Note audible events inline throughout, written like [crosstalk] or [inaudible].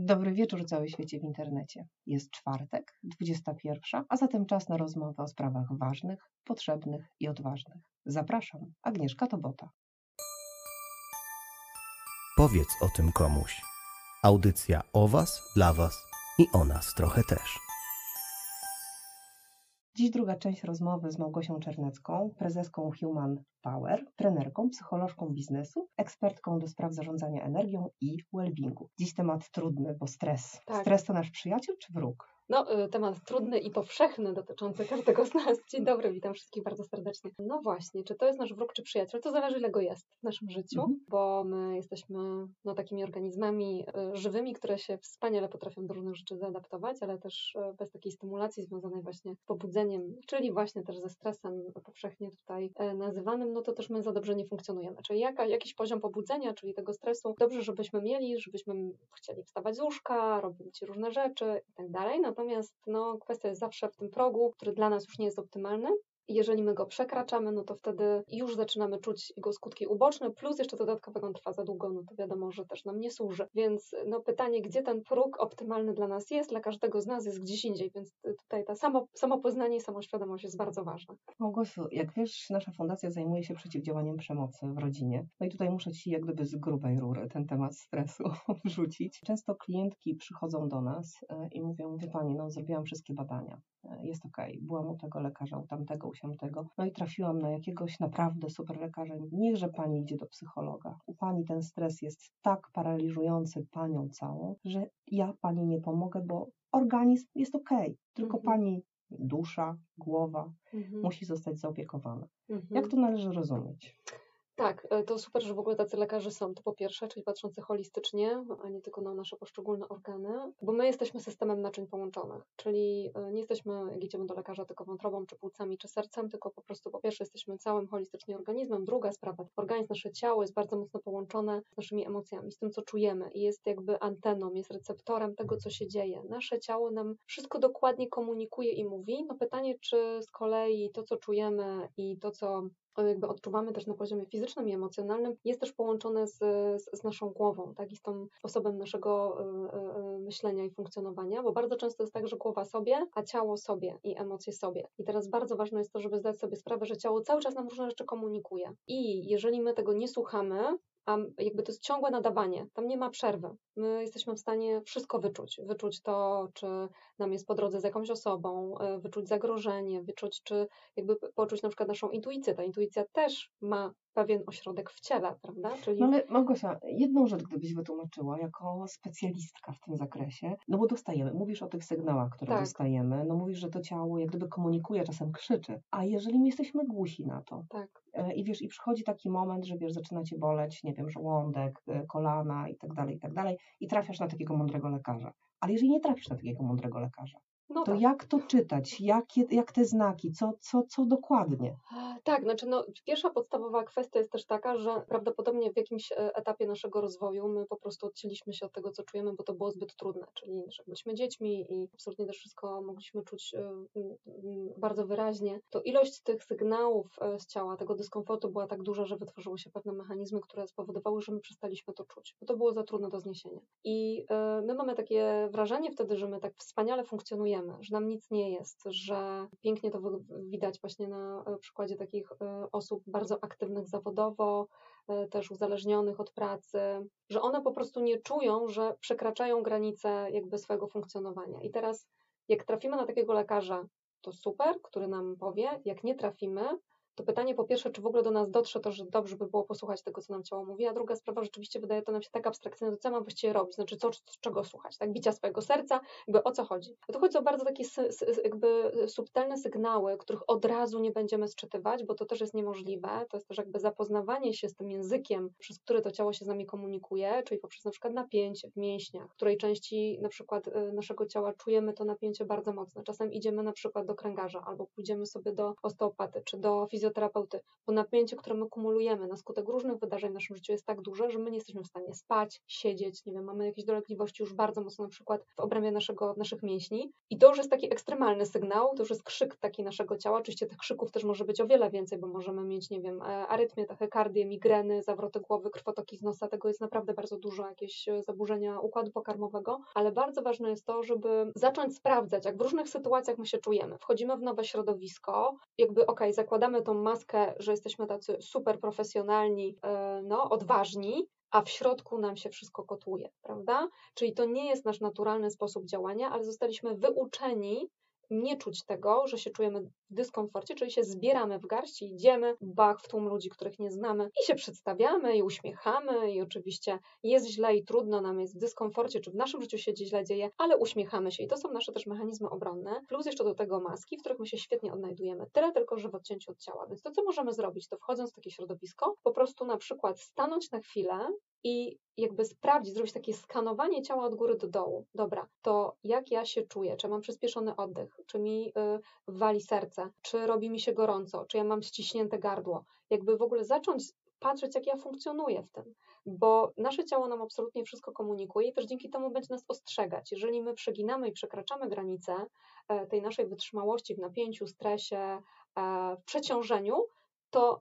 Dobry wieczór cały świecie w internecie. Jest czwartek, 21, a zatem czas na rozmowę o sprawach ważnych, potrzebnych i odważnych. Zapraszam, Agnieszka Tobota. Powiedz o tym komuś. Audycja o Was, dla Was i o nas trochę też. Dziś druga część rozmowy z Małgosią Czernecką, prezeską Human Power, trenerką, psycholożką biznesu, ekspertką do spraw zarządzania energią i well-beingu. Dziś temat trudny, bo stres. Tak. Stres to nasz przyjaciel czy wróg? No, y, temat trudny i powszechny dotyczący każdego z nas. Dzień dobry, witam wszystkich bardzo serdecznie. No właśnie, czy to jest nasz wróg czy przyjaciel? To zależy ile go jest w naszym życiu, Mhm. bo my jesteśmy no, takimi organizmami y, żywymi, które się wspaniale potrafią do różnych rzeczy zaadaptować, ale też y, bez takiej stymulacji związanej właśnie z pobudzeniem, czyli właśnie też ze stresem powszechnie tutaj nazywanym, no to też my za dobrze nie funkcjonujemy. Czyli jaka, jakiś poziom pobudzenia, czyli tego stresu, dobrze, żebyśmy mieli, żebyśmy chcieli wstawać z łóżka, robić różne rzeczy i tak dalej. Natomiast no, kwestia jest zawsze w tym progu, który dla nas już nie jest optymalny. Jeżeli my go przekraczamy, no to wtedy już zaczynamy czuć jego skutki uboczne, plus jeszcze dodatkowo on trwa za długo, no to wiadomo, że też nam nie służy. Więc no pytanie, gdzie ten próg optymalny dla nas jest, dla każdego z nas jest gdzieś indziej, więc tutaj ta samo, samopoznanie i samoświadomość jest bardzo ważna. Małgosiu, jak wiesz, nasza fundacja zajmuje się przeciwdziałaniem przemocy w rodzinie. No i tutaj muszę Ci jak gdyby z grubej rury ten temat stresu [laughs] wrzucić. Często klientki przychodzą do nas e, i mówią, wie Pani, no zrobiłam wszystkie badania, jest okej, byłam u tego lekarza, u tamtego, u siamtego, no i trafiłam na jakiegoś naprawdę super lekarza. Niechże Pani idzie do psychologa. U Pani ten stres jest tak paraliżujący Panią całą, że ja Pani nie pomogę, bo organizm jest okej, tylko Mhm. Pani dusza, głowa Mhm. musi zostać zaopiekowana. Mhm. Jak to należy rozumieć? Tak, e, to super, że w ogóle tacy lekarze są. To po pierwsze, czyli patrzący holistycznie, a nie tylko na nasze poszczególne organy, bo my jesteśmy systemem naczyń połączonych, czyli e, nie jesteśmy, jak idziemy do lekarza, tylko wątrobą, czy płucami, czy sercem, tylko po prostu po pierwsze jesteśmy całym holistycznie organizmem. Druga sprawa, organizm, nasze ciało jest bardzo mocno połączone z naszymi emocjami, z tym, co czujemy i jest jakby anteną, jest receptorem tego, co się dzieje. Nasze ciało nam wszystko dokładnie komunikuje i mówi. No pytanie, czy z kolei to, co czujemy i to, co jakby odczuwamy też na poziomie fizycznym i emocjonalnym, jest też połączone z, z, z naszą głową, tak, i z tą sposobem naszego y, y, y, myślenia i funkcjonowania, bo bardzo często jest tak, że głowa sobie, a ciało sobie i emocje sobie. I teraz bardzo ważne jest to, żeby zdać sobie sprawę, że ciało cały czas nam różne rzeczy komunikuje. I jeżeli my tego nie słuchamy, jakby to jest ciągłe nadawanie, tam nie ma przerwy. My jesteśmy w stanie wszystko wyczuć. Wyczuć to, czy nam jest po drodze z jakąś osobą, y, wyczuć zagrożenie, wyczuć, czy jakby poczuć na przykład naszą intuicję. Ta intuicja też ma pewien ośrodek w ciele, prawda? Czyli No ale Małgosia, jedną rzecz gdybyś wytłumaczyła jako specjalistka w tym zakresie, no bo dostajemy, mówisz o tych sygnałach, które Tak. dostajemy, no mówisz, że to ciało jak gdyby komunikuje, czasem krzyczy, a jeżeli my jesteśmy głusi na to tak. e, i wiesz, i przychodzi taki moment, że wiesz, zaczyna cię boleć, nie wiem, żołądek, e, kolana i tak dalej, i tak dalej i trafiasz na takiego mądrego lekarza. Ale jeżeli nie trafisz na takiego mądrego lekarza, No to tak. jak to czytać? Jakie, jak te znaki? Co, co, co dokładnie? Tak, znaczy no, pierwsza podstawowa kwestia jest też taka, że prawdopodobnie w jakimś e, etapie naszego rozwoju my po prostu odcięliśmy się od tego, co czujemy, bo to było zbyt trudne, czyli że byliśmy dziećmi i absolutnie też wszystko mogliśmy czuć e, bardzo wyraźnie. To ilość tych sygnałów e, z ciała, tego dyskomfortu była tak duża, że wytworzyły się pewne mechanizmy, które spowodowały, że my przestaliśmy to czuć, bo to było za trudne do zniesienia. I my mamy takie wrażenie wtedy, że my tak wspaniale funkcjonujemy, że nam nic nie jest, że pięknie to widać właśnie na e, przykładzie takich e, osób bardzo aktywnych zawodowo, e, też uzależnionych od pracy, że one po prostu nie czują, że przekraczają granice jakby swojego funkcjonowania. I teraz jak trafimy na takiego lekarza, to super, który nam powie, jak nie trafimy, to pytanie po pierwsze, czy w ogóle do nas dotrze to, że dobrze by było posłuchać tego, co nam ciało mówi, a druga sprawa, rzeczywiście wydaje to nam się tak abstrakcyjne, to co mam właściwie robić, znaczy co, czego słuchać, tak, bicia swojego serca, jakby o co chodzi. No to chodzi o bardzo takie jakby subtelne sygnały, których od razu nie będziemy sczytywać, bo to też jest niemożliwe, to jest też jakby zapoznawanie się z tym językiem, przez który to ciało się z nami komunikuje, czyli poprzez na przykład napięcie w mięśniach, w której części na przykład y, naszego ciała czujemy to napięcie bardzo mocno. Czasem idziemy na przykład do kręgarza albo pójdziemy sobie do osteopaty czy do fizjoterapeuty, fizjoterapeuty, bo napięcie, które my kumulujemy na skutek różnych wydarzeń w naszym życiu jest tak duże, że my nie jesteśmy w stanie spać, siedzieć, nie wiem, mamy jakieś dolegliwości już bardzo mocno na przykład w obrębie naszego, naszych mięśni. I to już jest taki ekstremalny sygnał, to już jest krzyk taki naszego ciała, oczywiście tych krzyków też może być o wiele więcej, bo możemy mieć, nie wiem, e, arytmię, tachykardię, migreny, zawroty głowy, krwotoki z nosa, tego jest naprawdę bardzo dużo, jakieś e, zaburzenia układu pokarmowego, ale bardzo ważne jest to, żeby zacząć sprawdzać, jak w różnych sytuacjach my się czujemy. Wchodzimy w nowe środowisko, jakby ok, zakładamy tą maskę, że jesteśmy tacy super profesjonalni, e, no, odważni, a w środku nam się wszystko kotuje, prawda? Czyli to nie jest nasz naturalny sposób działania, ale zostaliśmy wyuczeni nie czuć tego, że się czujemy w dyskomforcie, czyli się zbieramy w garści, idziemy, bach w tłum ludzi, których nie znamy i się przedstawiamy i uśmiechamy i oczywiście jest źle i trudno nam jest w dyskomforcie, czy w naszym życiu się źle dzieje, ale uśmiechamy się i to są nasze też mechanizmy obronne, plus jeszcze do tego maski, w których my się świetnie odnajdujemy, tyle tylko, że w odcięciu od ciała, więc to co możemy zrobić, to wchodząc w takie środowisko, po prostu na przykład stanąć na chwilę i jakby sprawdzić, zrobić takie skanowanie ciała od góry do dołu. Dobra, to jak ja się czuję? Czy mam przyspieszony oddech? Czy mi y, wali serce? Czy robi mi się gorąco? Czy ja mam ściśnięte gardło? Jakby w ogóle zacząć patrzeć, jak ja funkcjonuję w tym, bo nasze ciało nam absolutnie wszystko komunikuje i też dzięki temu będzie nas ostrzegać. Jeżeli my przeginamy i przekraczamy granice e, tej naszej wytrzymałości w napięciu, stresie, e, w przeciążeniu, to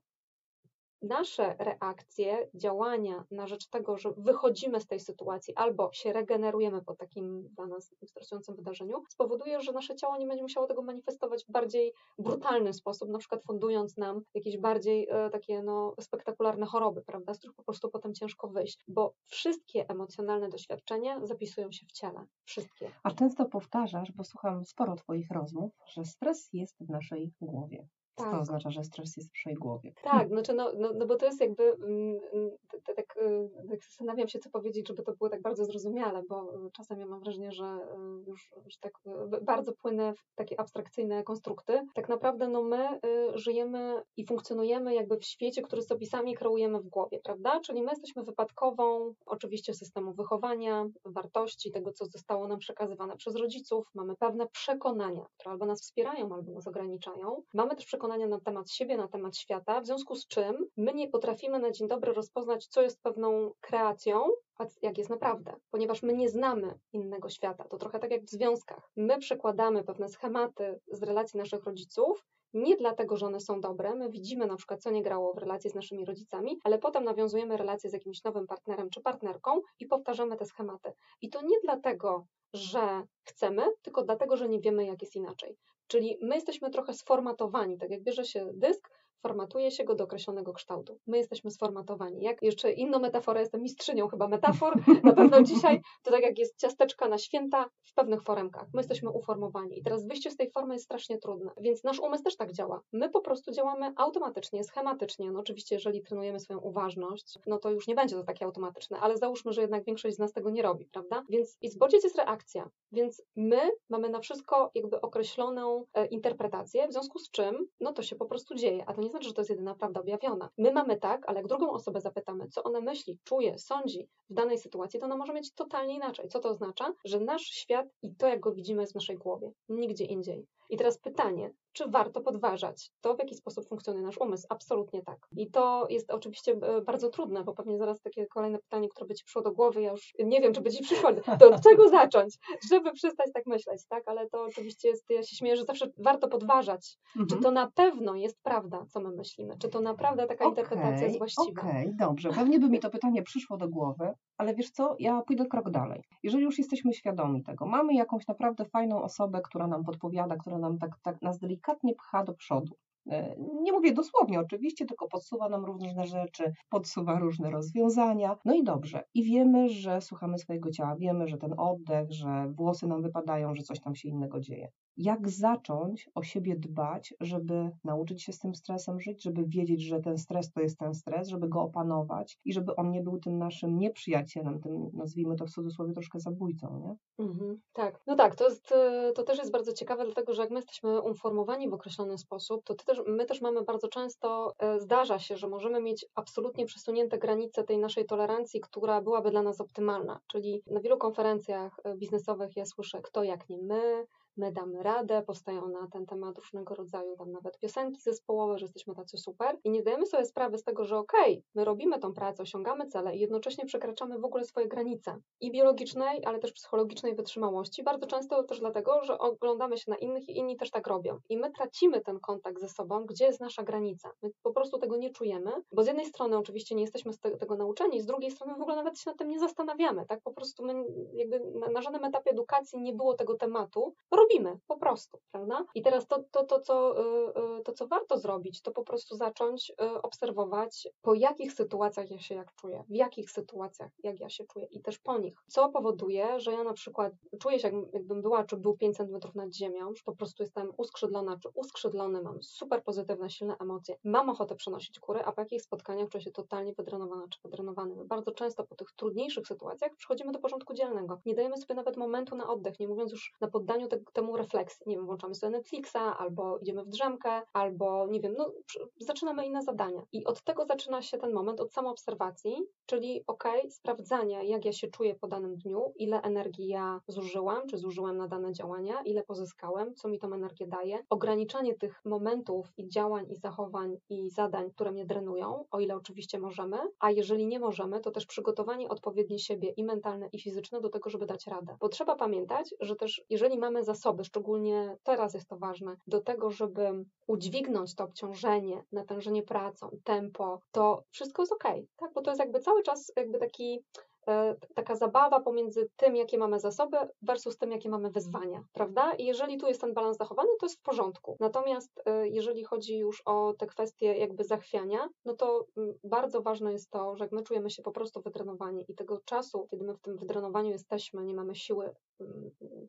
nasze reakcje, działania na rzecz tego, że wychodzimy z tej sytuacji albo się regenerujemy po takim dla nas stresującym wydarzeniu, spowoduje, że nasze ciało nie będzie musiało tego manifestować w bardziej brutalny sposób, na przykład fundując nam jakieś bardziej e, takie no, spektakularne choroby, prawda, z których po prostu potem ciężko wyjść, bo wszystkie emocjonalne doświadczenia zapisują się w ciele. Wszystkie. A często powtarzasz, bo słucham sporo Twoich rozmów, że stres jest w naszej głowie. Tak. to oznacza, że stres jest w naszej głowie? Tak, znaczy no, no, no bo to jest jakby, mm, mm, tak, y, tak zastanawiam się, co powiedzieć, żeby to było tak bardzo zrozumiale, bo czasem ja mam wrażenie, że y, już że tak y, bardzo płynę w takie abstrakcyjne konstrukty. Tak naprawdę no my żyjemy i funkcjonujemy jakby w świecie, który sobie sami kreujemy w głowie, prawda? Czyli my jesteśmy wypadkową oczywiście systemu wychowania, wartości, tego, co zostało nam przekazywane przez rodziców. Mamy pewne przekonania, które albo nas wspierają, albo nas ograniczają. Mamy też przekonania, przekonania na temat siebie, na temat świata, w związku z czym my nie potrafimy na dzień dobry rozpoznać, co jest pewną kreacją, a jak jest naprawdę, ponieważ my nie znamy innego świata. To trochę tak jak w związkach. My przekładamy pewne schematy z relacji naszych rodziców, nie dlatego, że one są dobre, my widzimy na przykład, co nie grało w relacji z naszymi rodzicami, ale potem nawiązujemy relacje z jakimś nowym partnerem czy partnerką i powtarzamy te schematy. I to nie dlatego, że chcemy, tylko dlatego, że nie wiemy, jak jest inaczej. Czyli my jesteśmy trochę sformatowani, tak jak bierze się dysk, formatuje się go do określonego kształtu. My jesteśmy sformatowani. Jak jeszcze inną metaforę, jestem mistrzynią chyba metafor, na pewno dzisiaj, to tak jak jest ciasteczka na święta w pewnych foremkach. My jesteśmy uformowani i teraz wyjście z tej formy jest strasznie trudne, więc nasz umysł też tak działa. My po prostu działamy automatycznie, schematycznie. No oczywiście, jeżeli trenujemy swoją uważność, no to już nie będzie to takie automatyczne, ale załóżmy, że jednak większość z nas tego nie robi, prawda? Więc i zbodziec jest reakcja, więc my mamy na wszystko jakby określoną e, interpretację, w związku z czym, no to się po prostu dzieje, a to nie znaczy, że to jest jedyna prawda objawiona. My mamy tak, ale jak drugą osobę zapytamy, co ona myśli, czuje, sądzi w danej sytuacji, to ona może mieć totalnie inaczej. Co to oznacza? Że nasz świat i to, jak go widzimy, jest w naszej głowie, nigdzie indziej. I teraz pytanie, czy warto podważać to, w jaki sposób funkcjonuje nasz umysł? Absolutnie tak. I to jest oczywiście e, bardzo trudne, bo pewnie zaraz takie kolejne pytanie, które by Ci przyszło do głowy, ja już nie wiem, czy by Ci przyszło, to od czego zacząć, żeby przestać tak myśleć, tak? Ale to oczywiście jest, ja się śmieję, że zawsze warto podważać, mhm. czy to na pewno jest prawda, co my myślimy, czy to naprawdę taka okay, interpretacja jest właściwa. Okej, okay, dobrze. Pewnie by mi to pytanie przyszło do głowy, ale wiesz co, ja pójdę krok dalej. Jeżeli już jesteśmy świadomi tego, mamy jakąś naprawdę fajną osobę, która nam podpowiada, która nam tak, tak nas delikatnie pcha do przodu. E, nie mówię dosłownie oczywiście, tylko podsuwa nam różne rzeczy, podsuwa różne rozwiązania. No i dobrze. I wiemy, że słuchamy swojego ciała, wiemy, że ten oddech, że włosy nam wypadają, że coś tam się innego dzieje jak zacząć o siebie dbać, żeby nauczyć się z tym stresem żyć, żeby wiedzieć, że ten stres to jest ten stres, żeby go opanować i żeby on nie był tym naszym nieprzyjacielem, tym nazwijmy to w cudzysłowie troszkę zabójcą, nie? Mhm, tak, no tak, to, jest, to też jest bardzo ciekawe, dlatego że jak my jesteśmy uformowani w określony sposób, to też, my też mamy bardzo często, e, zdarza się, że możemy mieć absolutnie przesunięte granice tej naszej tolerancji, która byłaby dla nas optymalna, czyli na wielu konferencjach e, biznesowych ja słyszę, kto jak nie my, my damy radę, powstają na ten temat różnego rodzaju tam nawet piosenki zespołowe, że jesteśmy tacy super i nie zdajemy sobie sprawy z tego, że okej, okay, my robimy tą pracę, osiągamy cele i jednocześnie przekraczamy w ogóle swoje granice i biologicznej, ale też psychologicznej wytrzymałości. Bardzo często też dlatego, że oglądamy się na innych i inni też tak robią. I my tracimy ten kontakt ze sobą, gdzie jest nasza granica. My po prostu tego nie czujemy, bo z jednej strony oczywiście nie jesteśmy z tego nauczeni, z drugiej strony w ogóle nawet się nad tym nie zastanawiamy, tak? Po prostu my jakby na, na żadnym etapie edukacji nie było tego tematu. Robimy po prostu, prawda? I teraz to, to, to, co, y, y, to, co warto zrobić, to po prostu zacząć y, obserwować, po jakich sytuacjach ja się jak czuję, w jakich sytuacjach jak ja się czuję i też po nich. Co powoduje, że ja na przykład czuję się, jakbym była, czy był 5 centymetrów nad ziemią, że po prostu jestem uskrzydlona, czy uskrzydlony, mam super pozytywne, silne emocje, mam ochotę przenosić kury, a po jakich spotkaniach czuję się totalnie wydrenowana, czy wydrenowany. Bardzo często po tych trudniejszych sytuacjach przechodzimy do porządku dzielnego. Nie dajemy sobie nawet momentu na oddech, nie mówiąc już na poddaniu te, temu refleksji. Nie wiem, włączamy sobie Netflixa, albo idziemy w drzemkę, albo nie wiem, no zaczynamy inne zadania. I od tego zaczyna się ten moment, od samoobserwacji, czyli ok, sprawdzania, jak ja się czuję po danym dniu, ile energii ja zużyłam, czy zużyłam na dane działania, ile pozyskałem, co mi tą energię daje, ograniczanie tych momentów i działań, i zachowań, i zadań, które mnie drenują, o ile oczywiście możemy, a jeżeli nie możemy, to też przygotowanie odpowiednie siebie i mentalne, i fizyczne do tego, żeby dać radę. Bo trzeba pamiętać, że też jeżeli mamy zasoby, szczególnie teraz jest to ważne, do tego, żeby udźwignąć to obciążenie, natężenie pracą, tempo, to wszystko jest ok, tak? Bo to jest jakby cały czas jakby taki E, taka zabawa pomiędzy tym, jakie mamy zasoby, versus tym, jakie mamy wyzwania, prawda? I jeżeli tu jest ten balans zachowany, to jest w porządku. Natomiast e, jeżeli chodzi już o te kwestie jakby zachwiania, no to mm, bardzo ważne jest to, że jak my czujemy się po prostu wydrenowani i tego czasu, kiedy my w tym wydrenowaniu jesteśmy, nie mamy siły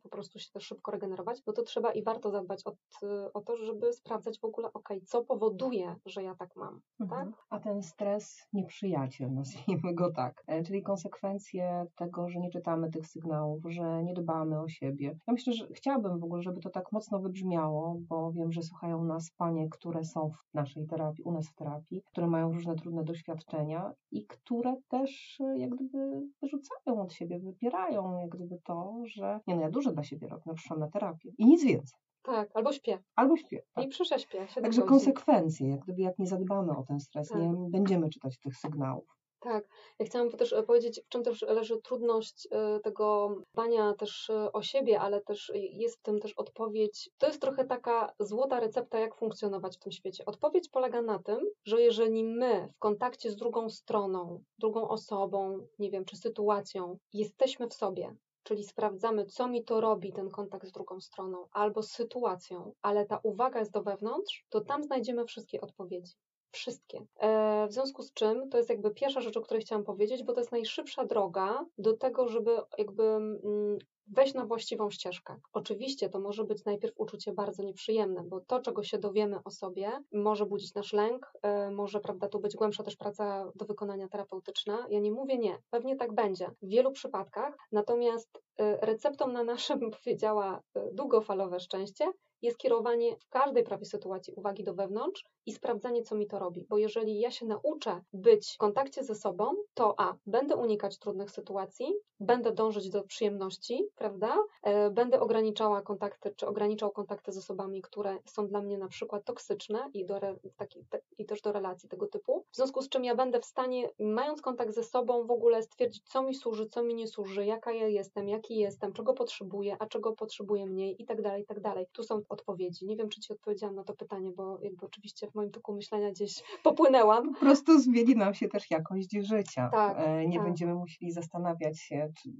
po prostu się też szybko regenerować, no to trzeba i warto zadbać o, o to, żeby sprawdzać w ogóle, ok, co powoduje, że ja tak mam, mhm. tak? A ten stres nieprzyjaciel, [laughs] nazwijmy go tak, e, czyli konsekwencje konsekwencje tego, że nie czytamy tych sygnałów, że nie dbamy o siebie. Ja myślę, że chciałabym w ogóle, żeby to tak mocno wybrzmiało, bo wiem, że słuchają nas panie, które są w naszej terapii, u nas w terapii, które mają różne trudne doświadczenia i które też e, jak gdyby wyrzucają od siebie, wypierają jak gdyby to, że nie no, ja dużo dla siebie robię, no przyszłam na terapię i nic więcej. Tak, albo śpię. Albo śpię. Tak. I przesześpię. Także konsekwencje, jak gdyby jak nie zadbamy o ten stres, tak. nie będziemy czytać tych sygnałów. Tak, ja chciałam też e, powiedzieć, w czym też leży trudność e, tego dbania też e, o siebie, ale też jest w tym też odpowiedź. To jest trochę taka złota recepta, jak funkcjonować w tym świecie. Odpowiedź polega na tym, że jeżeli my w kontakcie z drugą stroną, drugą osobą, nie wiem, czy sytuacją, jesteśmy w sobie, czyli sprawdzamy, co mi to robi, ten kontakt z drugą stroną albo z sytuacją, ale ta uwaga jest do wewnątrz, to tam znajdziemy wszystkie odpowiedzi. Wszystkie. E, w związku z czym to jest jakby pierwsza rzecz, o której chciałam powiedzieć, bo to jest najszybsza droga do tego, żeby jakby mm, wejść na właściwą ścieżkę. Oczywiście to może być najpierw uczucie bardzo nieprzyjemne, bo to, czego się dowiemy o sobie, może budzić nasz lęk, e, może, prawda, tu być głębsza też praca do wykonania terapeutyczna. Ja nie mówię nie, pewnie tak będzie w wielu przypadkach, natomiast e, receptą na nasze, bym [laughs] powiedziała, długofalowe szczęście jest kierowanie w każdej prawie sytuacji uwagi do wewnątrz i sprawdzanie, co mi to robi. Bo jeżeli ja się nauczę być w kontakcie ze sobą, to a, będę unikać trudnych sytuacji, będę dążyć do przyjemności, prawda? E, będę ograniczała kontakty, czy ograniczał kontakty z osobami, które są dla mnie na przykład toksyczne i, do re, taki, te, i też do relacji tego typu. W związku z czym ja będę w stanie, mając kontakt ze sobą, w ogóle stwierdzić, co mi służy, co mi nie służy, jaka ja jestem, jaki jestem, czego potrzebuję, a czego potrzebuję mniej i tak dalej, i tak dalej. Tu są odpowiedzi. Nie wiem, czy Ci odpowiedziałam na to pytanie, bo jakby oczywiście w moim toku myślenia gdzieś [laughs] popłynęłam. Po prostu zmieni nam się też jakość życia. Tak, e, nie tak. będziemy musieli zastanawiać się, czy,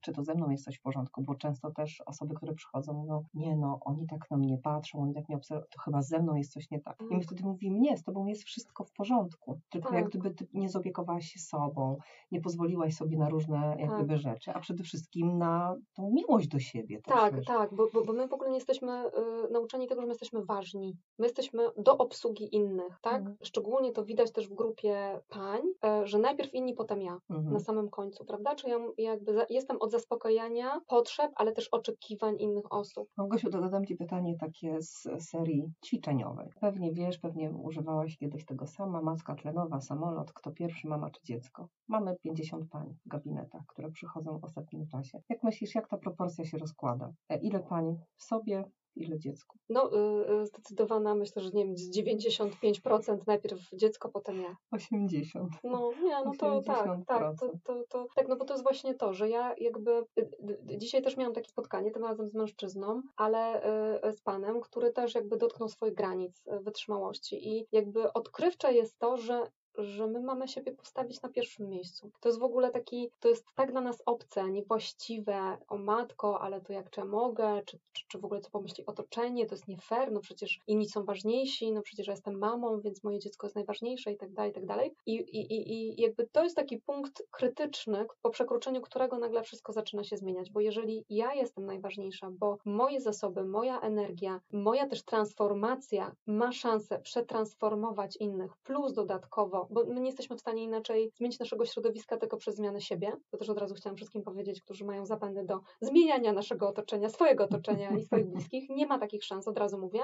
czy to ze mną jest coś w porządku, bo często też osoby, które przychodzą, mówią, nie no, oni tak na mnie patrzą, oni tak mnie obserwują, to chyba ze mną jest coś nie tak. I my mm. wtedy mówimy, nie, z Tobą jest wszystko w porządku, tylko tak. jak gdyby Ty nie zopiekowałaś się sobą, nie pozwoliłaś sobie na różne jak tak. gdyby rzeczy, a przede wszystkim na tą miłość do siebie. Tak, tak, bo, bo, bo my w ogóle nie jesteśmy y, nauczeni tego, że my jesteśmy ważni. My jesteśmy do obsługi innych, tak? Mhm. Szczególnie to widać też w grupie pań, y, że najpierw inni, potem ja, mhm. na samym końcu, prawda? Czy ja, ja jakby za, jestem od zaspokajania potrzeb, ale też oczekiwań innych osób. Małgosiu, dodam Ci pytanie takie z serii ćwiczeniowej. Pewnie wiesz, pewnie używałaś kiedyś tego sama, maska tlenowa, samolot, kto pierwszy, mama czy dziecko. Mamy 50 pań w gabinetach, które przychodzą w ostatnim czasie. Jak myślisz, jak ta proporcja się rozkłada? E, ile pań w sobie, ile dziecku? No, yy, zdecydowana, myślę, że nie wiem, z 95% najpierw dziecko, potem ja. 80. No, nie, no to tak, tak, to, to, to, tak, no bo to jest właśnie to, że ja jakby, y, dzisiaj też miałam takie spotkanie, tym razem z mężczyzną, ale yy, z panem, który też jakby dotknął swoich granic y, wytrzymałości i jakby odkrywcze jest to, że że my mamy siebie postawić na pierwszym miejscu. To jest w ogóle taki, to jest tak dla nas obce, niewłaściwe, o matko, ale to jak czy ja mogę, czy, czy, czy w ogóle co pomyśli otoczenie, to jest nie fair, no przecież inni są ważniejsi, no przecież ja jestem mamą, więc moje dziecko jest najważniejsze i tak dalej, i tak dalej. I, i, i jakby to jest taki punkt krytyczny, po przekroczeniu którego nagle wszystko zaczyna się zmieniać, bo jeżeli ja jestem najważniejsza, bo moje zasoby, moja energia, moja też transformacja ma szansę przetransformować innych, plus dodatkowo bo my nie jesteśmy w stanie inaczej zmienić naszego środowiska tylko przez zmianę siebie. To też od razu chciałam wszystkim powiedzieć, którzy mają zapędy do zmieniania naszego otoczenia, swojego otoczenia i swoich bliskich. Nie ma takich szans, od razu mówię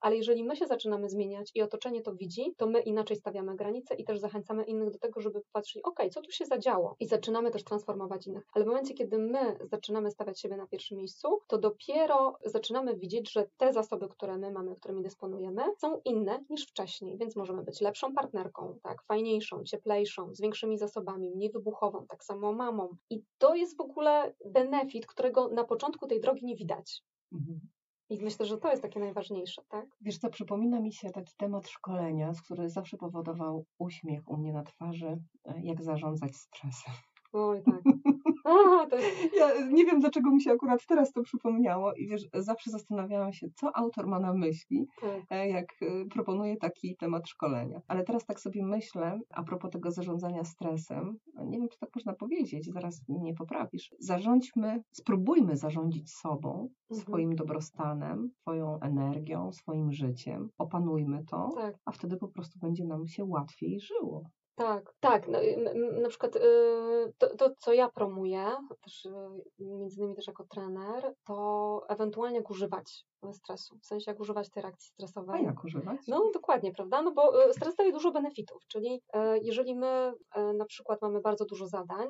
ale jeżeli my się zaczynamy zmieniać i otoczenie to widzi, to my inaczej stawiamy granice i też zachęcamy innych do tego, żeby popatrzyli, ok, co tu się zadziało i zaczynamy też transformować innych. Ale w momencie, kiedy my zaczynamy stawiać siebie na pierwszym miejscu, to dopiero zaczynamy widzieć, że te zasoby, które my mamy, którymi dysponujemy, są inne niż wcześniej, więc możemy być lepszą partnerką, tak, fajniejszą, cieplejszą, z większymi zasobami, mniej wybuchową, tak samo mamą. I to jest w ogóle benefit, którego na początku tej drogi nie widać. Mhm. I myślę, że to jest takie najważniejsze, tak? Wiesz co, przypomina mi się taki temat szkolenia, z który zawsze powodował uśmiech u mnie na twarzy, e, jak zarządzać stresem. Oj, tak. [laughs] Aha. Ja nie wiem, dlaczego mi się akurat teraz to przypomniało i wiesz, zawsze zastanawiałam się, co autor ma na myśli, tak. E, jak e, proponuje taki temat szkolenia. Ale teraz tak sobie myślę, a propos tego zarządzania stresem, nie wiem, czy tak można powiedzieć, zaraz mnie poprawisz. Zarządźmy, spróbujmy zarządzić sobą, mhm. swoim dobrostanem, swoją energią, swoim życiem. Opanujmy to, tak. a wtedy po prostu będzie nam się łatwiej żyło. Tak, tak. No, na przykład y, to, to, co ja promuję, też y, między innymi też jako trener, to ewentualnie jak używać stresu, w sensie jak używać tej reakcji stresowej. A jak używać? No dokładnie, prawda? No bo y, stres daje dużo benefitów, czyli jeżeli my na przykład mamy bardzo dużo zadań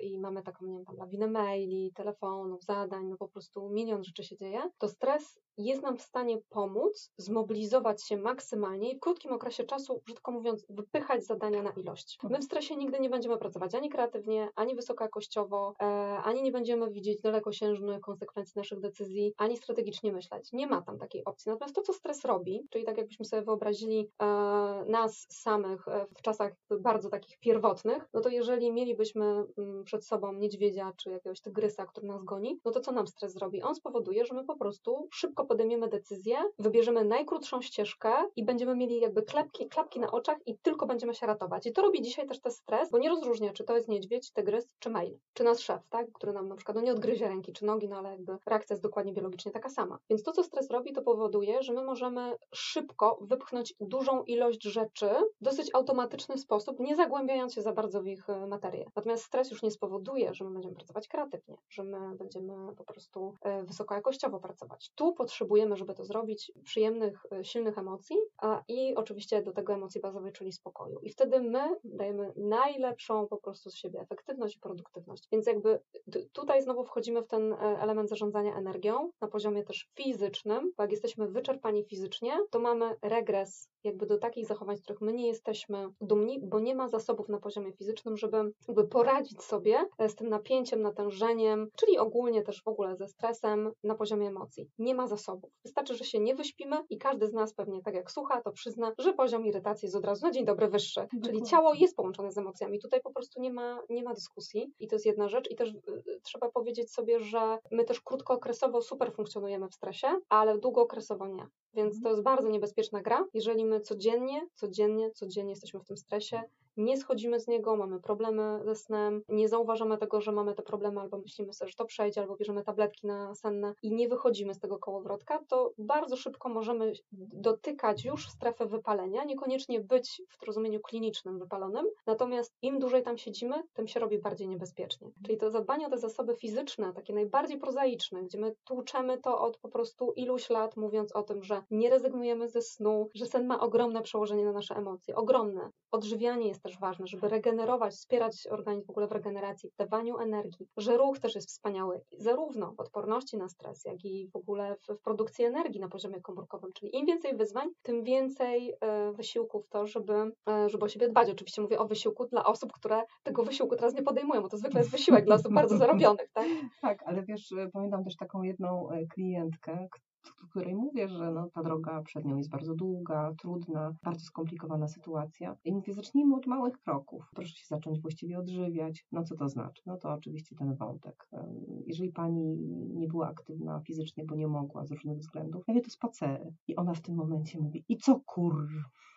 i mamy taką, nie wiem, tam lawinę maili, telefonów, zadań, no po prostu milion rzeczy się dzieje, to stres jest nam w stanie pomóc zmobilizować się maksymalnie i w krótkim okresie czasu, brzydko mówiąc, wypychać zadania na ilość. My w stresie nigdy nie będziemy pracować ani kreatywnie, ani wysokojakościowo, e, ani nie będziemy widzieć dalekosiężnych konsekwencji naszych decyzji, ani strategicznie myśleć. Nie ma tam takiej opcji. Natomiast to, co stres robi, czyli tak jakbyśmy sobie wyobrazili e, nas samych e, w czasach bardzo takich pierwotnych, no to jeżeli mielibyśmy mm, przed sobą niedźwiedzia czy jakiegoś tygrysa, który nas goni, no to co nam stres zrobi? On spowoduje, że my po prostu szybko podejmiemy decyzję, wybierzemy najkrótszą ścieżkę i będziemy mieli jakby klapki, klapki na oczach i tylko będziemy się ratować. I to robi dzisiaj też ten stres, bo nie rozróżnia, czy to jest niedźwiedź, tygrys, czy mail, czy nasz szef, tak, który nam na przykład no nie odgryzie ręki czy nogi, no ale jakby reakcja jest dokładnie biologicznie taka sama. Więc to, co stres robi, to powoduje, że my możemy szybko wypchnąć dużą ilość rzeczy w dosyć automatyczny sposób, nie zagłębiając się za bardzo w ich e, materię. Natomiast stres już nie spowoduje, że my będziemy pracować kreatywnie, że my będziemy po prostu e, wysokojakościowo pracować. Tu potrzebujemy, żeby to zrobić, przyjemnych, e, silnych emocji a, i oczywiście do tego emocji bazowej, czyli spokoju. I wtedy my dajemy najlepszą po prostu z siebie efektywność i produktywność. Więc jakby tutaj znowu wchodzimy w ten e, element zarządzania energią na poziomie też fizycznym, bo jak jesteśmy wyczerpani fizycznie, to mamy regres jakby do takich zachowań, z których my nie jesteśmy dumni, bo nie ma zasobów na poziomie fizycznym, żeby jakby poradzić sobie e, z tym napięciem, natężeniem, czyli ogólnie też w ogóle ze stresem na poziomie emocji. Nie ma zasobów. Wystarczy, że się nie wyśpimy i każdy z nas pewnie tak jak słucha, to przyzna, że poziom irytacji jest od razu na dzień dobry wyższy. Dokładnie. Czyli ciało jest połączone z emocjami. Tutaj po prostu nie ma, nie ma dyskusji i to jest jedna rzecz. I też y, trzeba powiedzieć sobie, że my też krótkookresowo super funkcjonujemy w stresie, ale długookresowo nie. Więc mhm. to jest bardzo niebezpieczna gra, jeżeli my codziennie, codziennie, codziennie jesteśmy w tym stresie nie schodzimy z niego, mamy problemy ze snem, nie zauważamy tego, że mamy te problemy, albo myślimy sobie, że to przejdzie, albo bierzemy tabletki na senne i nie wychodzimy z tego kołowrotka, to bardzo szybko możemy dotykać już strefy wypalenia, niekoniecznie być w rozumieniu klinicznym wypalonym, natomiast im dłużej tam siedzimy, tym się robi bardziej niebezpiecznie. Czyli to zadbanie o te zasoby fizyczne, takie najbardziej prozaiczne, gdzie my tłuczemy to od po prostu iluś lat, mówiąc o tym, że nie rezygnujemy ze snu, że sen ma ogromne przełożenie na nasze emocje, ogromne. Odżywianie jest też ważne, żeby regenerować, wspierać organizm w ogóle w regeneracji, w dawaniu energii, że ruch też jest wspaniały, zarówno w odporności na stres, jak i w ogóle w, w produkcji energii na poziomie komórkowym, czyli im więcej wyzwań, tym więcej e, wysiłku w to, żeby, e, żeby o siebie dbać. Oczywiście mówię o wysiłku dla osób, które tego wysiłku teraz nie podejmują, bo to zwykle jest wysiłek dla osób bardzo [laughs] zarobionych, tak? Tak, ale wiesz, pamiętam też taką jedną klientkę, której mówię, że no, ta droga przed nią jest bardzo długa, trudna, bardzo skomplikowana sytuacja. I mówię, zacznijmy od małych kroków. Proszę się zacząć właściwie odżywiać. No co to znaczy? No to oczywiście ten wątek. Jeżeli pani nie była aktywna fizycznie, bo nie mogła z różnych względów, ja wie, to spacery. I ona w tym momencie mówi, i co kur...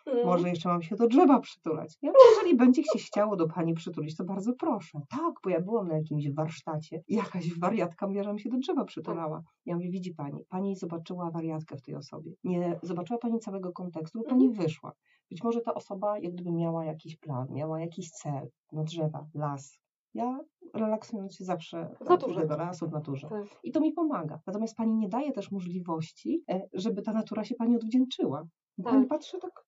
Mm. Może jeszcze mam się do drzewa przytulać. Ja mówię, jeżeli będzie się chciało do pani przytulić, to bardzo proszę. Tak, bo ja byłam na jakimś warsztacie i jakaś wariatka mówiła, że mi się do drzewa przytulała. Ja mówię, widzi pani, pani zobaczyła wariatkę w tej osobie. Nie zobaczyła pani całego kontekstu, bo pani mhm. wyszła. Być może ta osoba jak gdyby miała jakiś plan, miała jakiś cel. No drzewa, las, ja relaksując się zawsze w naturze. do lasu, w naturze. Tak. I to mi pomaga. Natomiast pani nie daje też możliwości, e, żeby ta natura się pani odwdzięczyła. Tak. Pani patrzy tak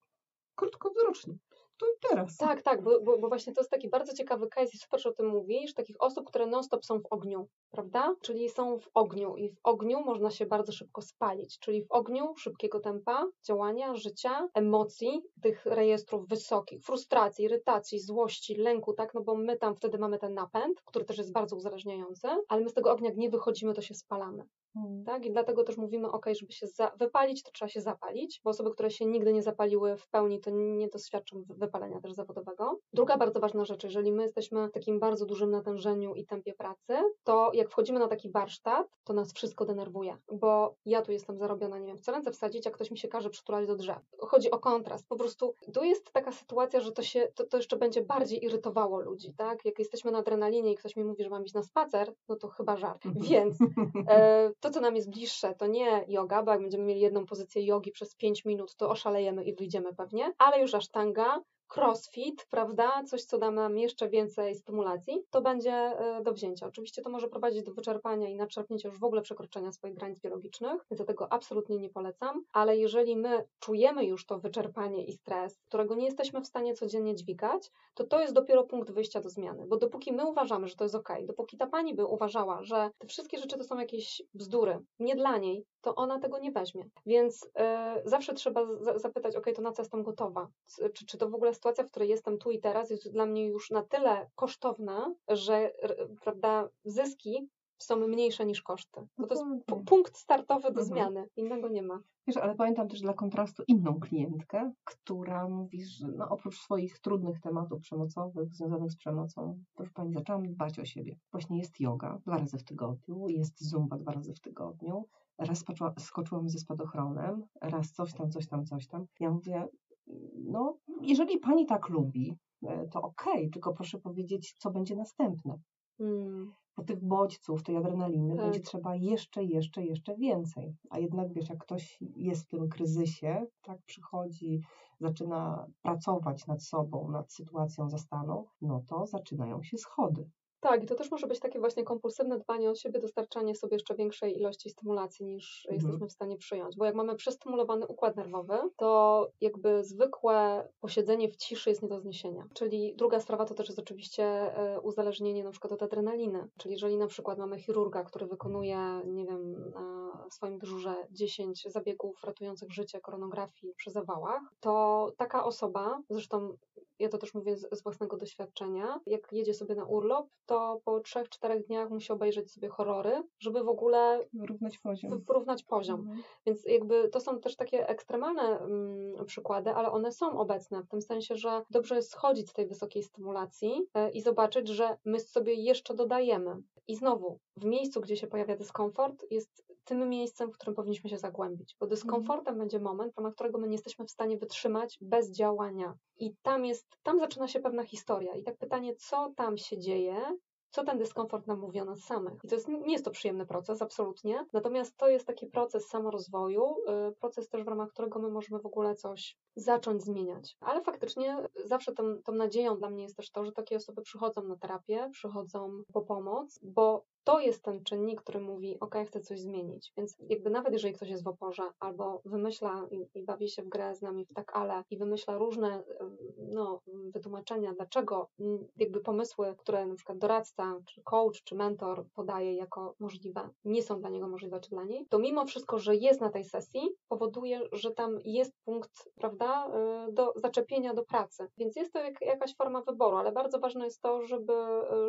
krótkowzrocznie. Tu i teraz. Tak, tak, bo, bo, bo, właśnie to jest taki bardzo ciekawy case i super, że o tym mówisz, takich osób, które non-stop są w ogniu, prawda? Czyli są w ogniu i w ogniu można się bardzo szybko spalić, czyli w ogniu szybkiego tempa działania, życia, emocji, tych rejestrów wysokich, frustracji, irytacji, złości, lęku, tak? No bo my tam wtedy mamy ten napęd, który też jest bardzo uzależniający, ale my z tego ognia nie wychodzimy, to się spalamy. Hmm. Tak? I dlatego też mówimy, ok, żeby się wypalić, to trzeba się zapalić, bo osoby, które się nigdy nie zapaliły w pełni, to nie doświadczą wypalenia też zawodowego. Druga bardzo ważna rzecz, jeżeli my jesteśmy w takim bardzo dużym natężeniu i tempie pracy, to jak wchodzimy na taki warsztat, to nas wszystko denerwuje, bo ja tu jestem zarobiona, nie wiem, chcę ręce wsadzić, a ktoś mi się każe przytulać do drzew. Chodzi o kontrast. Po prostu tu jest taka sytuacja, że to się, to, to jeszcze będzie bardziej irytowało ludzi, tak? Jak jesteśmy na adrenalinie i ktoś mi mówi, że mam iść na spacer, no to chyba żart. Więc [laughs] e, to, co nam jest bliższe, to nie yoga, bo jak będziemy mieli jedną pozycję jogi przez 5 minut, to oszalejemy i wyjdziemy pewnie, ale już asztanga, crossfit, prawda, coś, co da nam jeszcze więcej stymulacji, to będzie e, do wzięcia. Oczywiście to może prowadzić do wyczerpania i nadszarpnięcia już w ogóle przekroczenia swoich granic biologicznych, więc tego absolutnie nie polecam, ale jeżeli my czujemy już to wyczerpanie i stres, którego nie jesteśmy w stanie codziennie dźwigać, to to jest dopiero punkt wyjścia do zmiany, bo dopóki my uważamy, że to jest ok, dopóki ta pani by uważała, że te wszystkie rzeczy to są jakieś bzdury, nie dla niej, to ona tego nie weźmie. Więc yy, zawsze trzeba zapytać, ok, to na co jestem gotowa? Czy, czy to w ogóle sytuacja, w której jestem tu i teraz, jest dla mnie już na tyle kosztowna, że prawda, zyski są mniejsze niż koszty. Bo to jest punkt startowy do mhm. zmiany. Innego nie ma. Wiesz, ale pamiętam też dla kontrastu inną klientkę, która mówi, że no, oprócz swoich trudnych tematów przemocowych związanych z przemocą, proszę Pani, zaczęłam dbać o siebie. Właśnie jest yoga dwa razy w tygodniu, jest zumba dwa razy w tygodniu, raz skoczyłam ze spadochronem, raz coś tam, coś tam, coś tam. Ja mówię, no, jeżeli pani tak lubi, e, to okej, okay, tylko proszę powiedzieć, co będzie następne. Hmm. Bo tych bodźców, tej adrenaliny tak. będzie trzeba jeszcze, jeszcze, jeszcze więcej. A jednak wiesz, jak ktoś jest w tym kryzysie, tak przychodzi, zaczyna pracować nad sobą, nad sytuacją zastaną, no to zaczynają się schody. Tak, i to też może być takie właśnie kompulsywne dbanie o siebie, dostarczanie sobie jeszcze większej ilości stymulacji niż mhm. jesteśmy w stanie przyjąć. Bo jak mamy przestymulowany układ nerwowy, to jakby zwykłe posiedzenie w ciszy jest nie do zniesienia. Czyli druga sprawa to też jest oczywiście e, uzależnienie na przykład od adrenaliny. Czyli jeżeli na przykład mamy chirurga, który wykonuje, nie wiem, na swoim dyżurze 10 zabiegów ratujących życie koronografii przy zawałach, to taka osoba, zresztą ja to też mówię z, z, własnego doświadczenia, jak jedzie sobie na urlop, to po 3-4 dniach musi obejrzeć sobie horrory, żeby w ogóle wyrównać poziom. Wyrównać poziom. Mhm. Więc jakby to są też takie ekstremalne mm, przykłady, ale one są obecne w tym sensie, że dobrze jest schodzić z tej wysokiej stymulacji y, i zobaczyć, że my sobie jeszcze dodajemy. I znowu, w miejscu, gdzie się pojawia dyskomfort, jest tym miejscem, w którym powinniśmy się zagłębić, bo dyskomfortem będzie moment, w ramach którego my nie jesteśmy w stanie wytrzymać bez działania. I tam jest, tam zaczyna się pewna historia. I tak pytanie, co tam się dzieje, co ten dyskomfort nam mówi o nas samych. I to jest, nie jest to przyjemny proces, absolutnie. Natomiast to jest taki proces samorozwoju, y, proces też w ramach którego my możemy w ogóle coś zacząć zmieniać. Ale faktycznie zawsze tą, tą nadzieją dla mnie jest też to, że takie osoby przychodzą na terapię, przychodzą po pomoc, bo to jest ten czynnik, który mówi, ok, chcę coś zmienić. Więc jakby nawet jeżeli ktoś jest w oporze albo wymyśla i, i, bawi się w grę z nami w tak ale i wymyśla różne no, wytłumaczenia, dlaczego jakby pomysły, które na przykład doradca, czy coach, czy mentor podaje jako możliwe, nie są dla niego możliwe czy dla niej, to mimo wszystko, że jest na tej sesji, powoduje, że tam jest punkt, prawda, y, do zaczepienia do pracy. Więc jest to jak, jakaś forma wyboru, ale bardzo ważne jest to, żeby,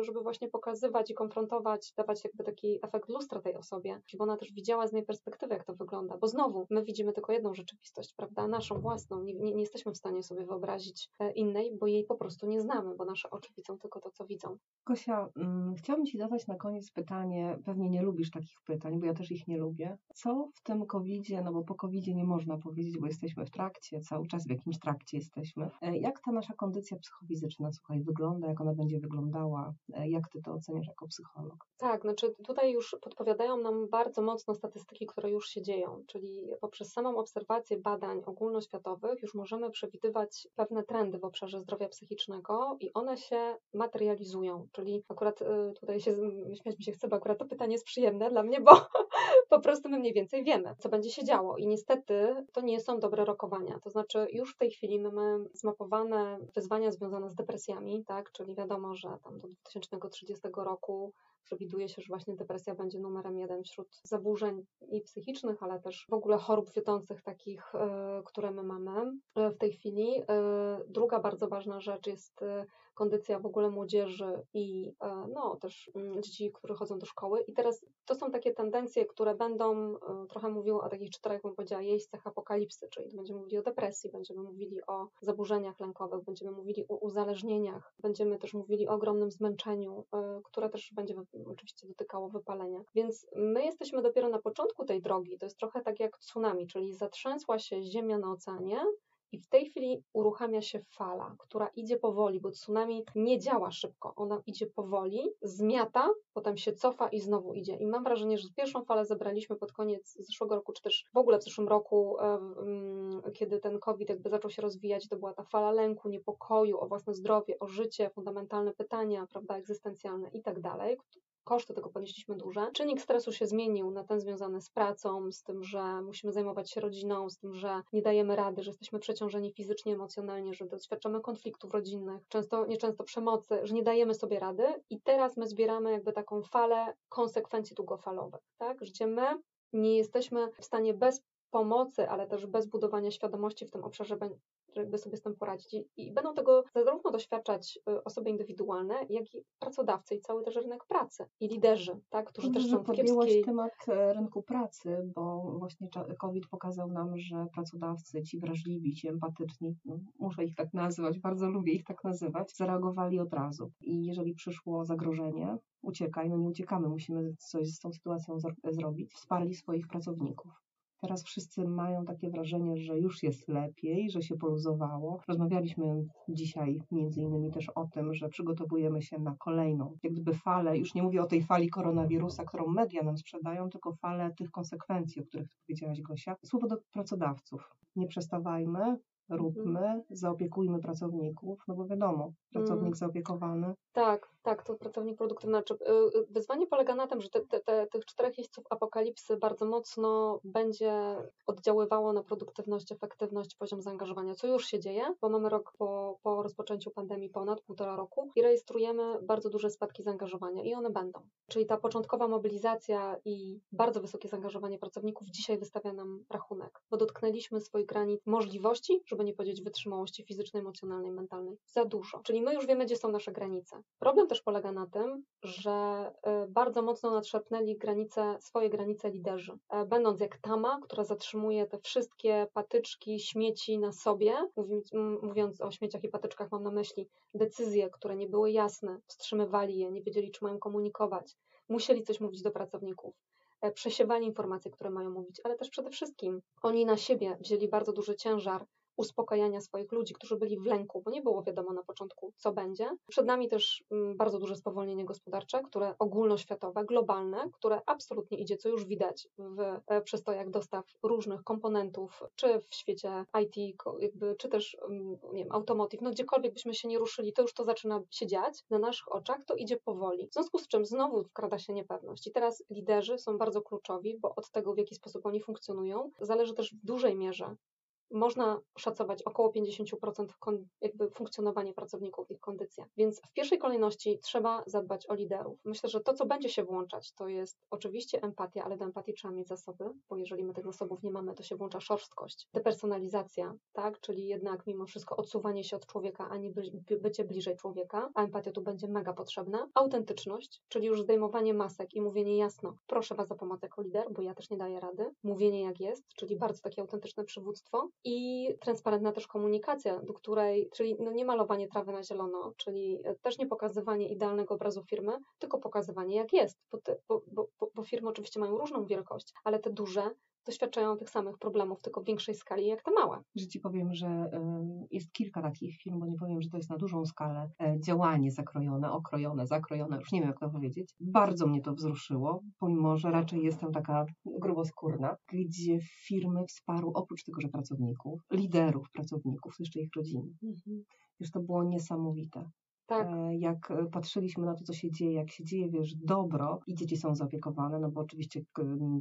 y, żeby właśnie pokazywać i konfrontować dawać jakby taki efekt lustra tej osobie, żeby ona też widziała z niej perspektywy, jak to wygląda, bo znowu my widzimy tylko jedną rzeczywistość, prawda, naszą własną, nie, nie, nie jesteśmy w stanie sobie wyobrazić e, innej, bo jej po prostu nie znamy, bo nasze oczy widzą tylko to, co widzą. Kosia, mm, chciałabym Ci zadać na koniec pytanie, pewnie nie lubisz takich pytań, bo ja też ich nie lubię. Co w tym COVID-zie, no bo po COVID-zie nie można powiedzieć, bo jesteśmy w trakcie, cały czas w jakimś trakcie jesteśmy. E, jak ta nasza kondycja psychofizyczna, słuchaj, wygląda, jak ona będzie wyglądała? E, jak Ty to oceniasz jako psycholog? Tak, znaczy tutaj już podpowiadają nam bardzo mocno statystyki, które już się dzieją, czyli poprzez samą obserwację badań ogólnoświatowych już możemy przewidywać pewne trendy w obszarze zdrowia psychicznego i one się materializują, czyli akurat y, tutaj się śmiać mi się chce, bo akurat to pytanie jest przyjemne dla mnie, bo [laughs] po prostu my mniej więcej wiemy, co będzie się działo. I niestety to nie są dobre rokowania, to znaczy już w tej chwili mamy zmapowane wyzwania związane z depresjami, tak, czyli wiadomo, że tam do 2030 roku Przewiduje się, że właśnie depresja będzie numerem jeden wśród zaburzeń i psychicznych, ale też w ogóle chorób wiodących takich, e, które my mamy e, w tej chwili. E, druga bardzo ważna rzecz jest kondycja w ogóle młodzieży i e, no, też mm, dzieci, które chodzą do szkoły. I teraz to są takie tendencje, które będą, e, trochę mówiły o takich czterech, bym powiedziała, jeźdźcach apokalipsy, czyli będziemy mówili o depresji, będziemy mówili o zaburzeniach lękowych, będziemy mówili o uzależnieniach, będziemy też mówili o ogromnym zmęczeniu, e, które też będzie oczywiście dotykało wypalenia. Więc my jesteśmy dopiero na początku tej drogi. To jest trochę tak jak tsunami, czyli zatrzęsła się ziemia na oceanie, i w tej chwili uruchamia się fala, która idzie powoli, bo tsunami nie działa szybko. Ona idzie powoli, zmiata, potem się cofa i znowu idzie. I mam wrażenie, że pierwszą falę zebraliśmy pod koniec zeszłego roku, czy też w ogóle w zeszłym roku, kiedy ten COVID jakby zaczął się rozwijać, to była ta fala lęku, niepokoju o własne zdrowie, o życie, fundamentalne pytania, prawda, egzystencjalne i tak dalej, koszty tego ponieśliśmy duże. Czynnik stresu się zmienił na ten związany z pracą, z tym, że musimy zajmować się rodziną, z tym, że nie dajemy rady, że jesteśmy przeciążeni fizycznie, emocjonalnie, że doświadczamy konfliktów rodzinnych, często, nieczęsto przemocy, że nie dajemy sobie rady i teraz my zbieramy jakby taką falę konsekwencji długofalowych, tak? Gdzie my nie jesteśmy w stanie bez pomocy, ale też bez budowania świadomości w tym obszarze jakby sobie z tym poradzić. I, I, będą tego zarówno doświadczać y, osoby indywidualne, jak i pracodawcy i cały też rynek pracy i liderzy, tak, którzy Dobrze, też są w kiepskiej... temat e, rynku pracy, bo właśnie COVID pokazał nam, że pracodawcy, ci wrażliwi, ci empatyczni, no, muszę ich tak nazywać, bardzo lubię ich tak nazywać, zareagowali od razu. I jeżeli przyszło zagrożenie, uciekaj, no nie uciekamy, musimy coś z tą sytuacją zrobić, wsparli swoich pracowników. Teraz wszyscy mają takie wrażenie, że już jest lepiej, że się poluzowało. Rozmawialiśmy dzisiaj między innymi też o tym, że przygotowujemy się na kolejną, jak gdyby falę, już nie mówię o tej fali koronawirusa, którą media nam sprzedają, tylko falę tych konsekwencji, o których powiedziałaś Gosia. Słowo do pracodawców. Nie przestawajmy, róbmy, mhm. zaopiekujmy pracowników, no bo wiadomo, pracownik mm. zaopiekowany. Tak, tak, to pracownik produktywny. Znaczy, y, y, wyzwanie polega na tym, że te, te, te, tych czterech jeźdźców apokalipsy bardzo mocno będzie oddziaływało na produktywność, efektywność, poziom zaangażowania, co już się dzieje, bo mamy rok po, po rozpoczęciu pandemii, ponad półtora roku i rejestrujemy bardzo duże spadki zaangażowania i one będą. Czyli ta początkowa mobilizacja i bardzo wysokie zaangażowanie pracowników dzisiaj wystawia nam rachunek, bo dotknęliśmy swoich granic możliwości, żeby nie powiedzieć wytrzymałości fizycznej, emocjonalnej, mentalnej. Za dużo. Czyli my już wiemy, gdzie są nasze granice. Problem też polega na tym, że y, bardzo mocno nadszarpnęli granice, swoje granice liderzy. E, będąc jak tama, która zatrzymuje te wszystkie patyczki, śmieci na sobie, mówiąc, o śmieciach i patyczkach mam na myśli decyzje, które nie były jasne, wstrzymywali je, nie wiedzieli, czy mają komunikować, musieli coś mówić do pracowników e, przesiewali informacje, które mają mówić, ale też przede wszystkim oni na siebie wzięli bardzo duży ciężar uspokajania swoich ludzi, którzy byli w lęku, bo nie było wiadomo na początku, co będzie. Przed nami też mm, bardzo duże spowolnienie gospodarcze, które ogólnoświatowe, globalne, które absolutnie idzie, co już widać w e, przystojach dostaw różnych komponentów, czy w świecie IT, jakby, czy też mm, nie wiem, automotive, no gdziekolwiek byśmy się nie ruszyli, to już to zaczyna się dziać na naszych oczach, to idzie powoli. W związku z czym znowu wkrada się niepewność. I teraz liderzy są bardzo kluczowi, bo od tego, w jaki sposób oni funkcjonują, zależy też w dużej mierze można szacować około 50% jakby funkcjonowanie pracowników, ich kondycja. Więc w pierwszej kolejności trzeba zadbać o liderów. Myślę, że to, co będzie się włączać, to jest oczywiście empatia, ale do empatii trzeba mieć zasoby, bo jeżeli my tych zasobów nie mamy, to się włącza szorstkość, depersonalizacja, tak, czyli jednak mimo wszystko odsuwanie się od człowieka, a nie by, bycie bliżej człowieka, a empatia tu będzie mega potrzebna. Autentyczność, czyli już zdejmowanie masek i mówienie jasno, proszę Was o pomoc jako lider, bo ja też nie daję rady. Mówienie jak jest, czyli bardzo takie autentyczne przywództwo i transparentna też komunikacja, do której, czyli no nie malowanie trawy na zielono, czyli też nie pokazywanie idealnego obrazu firmy, tylko pokazywanie jak jest, bo, te, bo, bo, bo firmy oczywiście mają różną wielkość, ale te duże doświadczają tych samych problemów, tylko w większej skali jak te małe. Że ci powiem, że jest kilka takich firm, bo nie powiem, że to jest na dużą skalę e, działanie zakrojone, okrojone, zakrojone, już nie wiem jak to powiedzieć. Bardzo mnie to wzruszyło, pomimo, że raczej jestem taka gruboskórna, gdzie firmy wsparły oprócz tego, że pracowników, liderów pracowników, jeszcze ich rodziny. Mhm. Wiesz, to było niesamowite. Tak. E, jak e, patrzyliśmy na to, co się dzieje, jak się dzieje, wiesz, dobro i dzieci są zaopiekowane, no bo oczywiście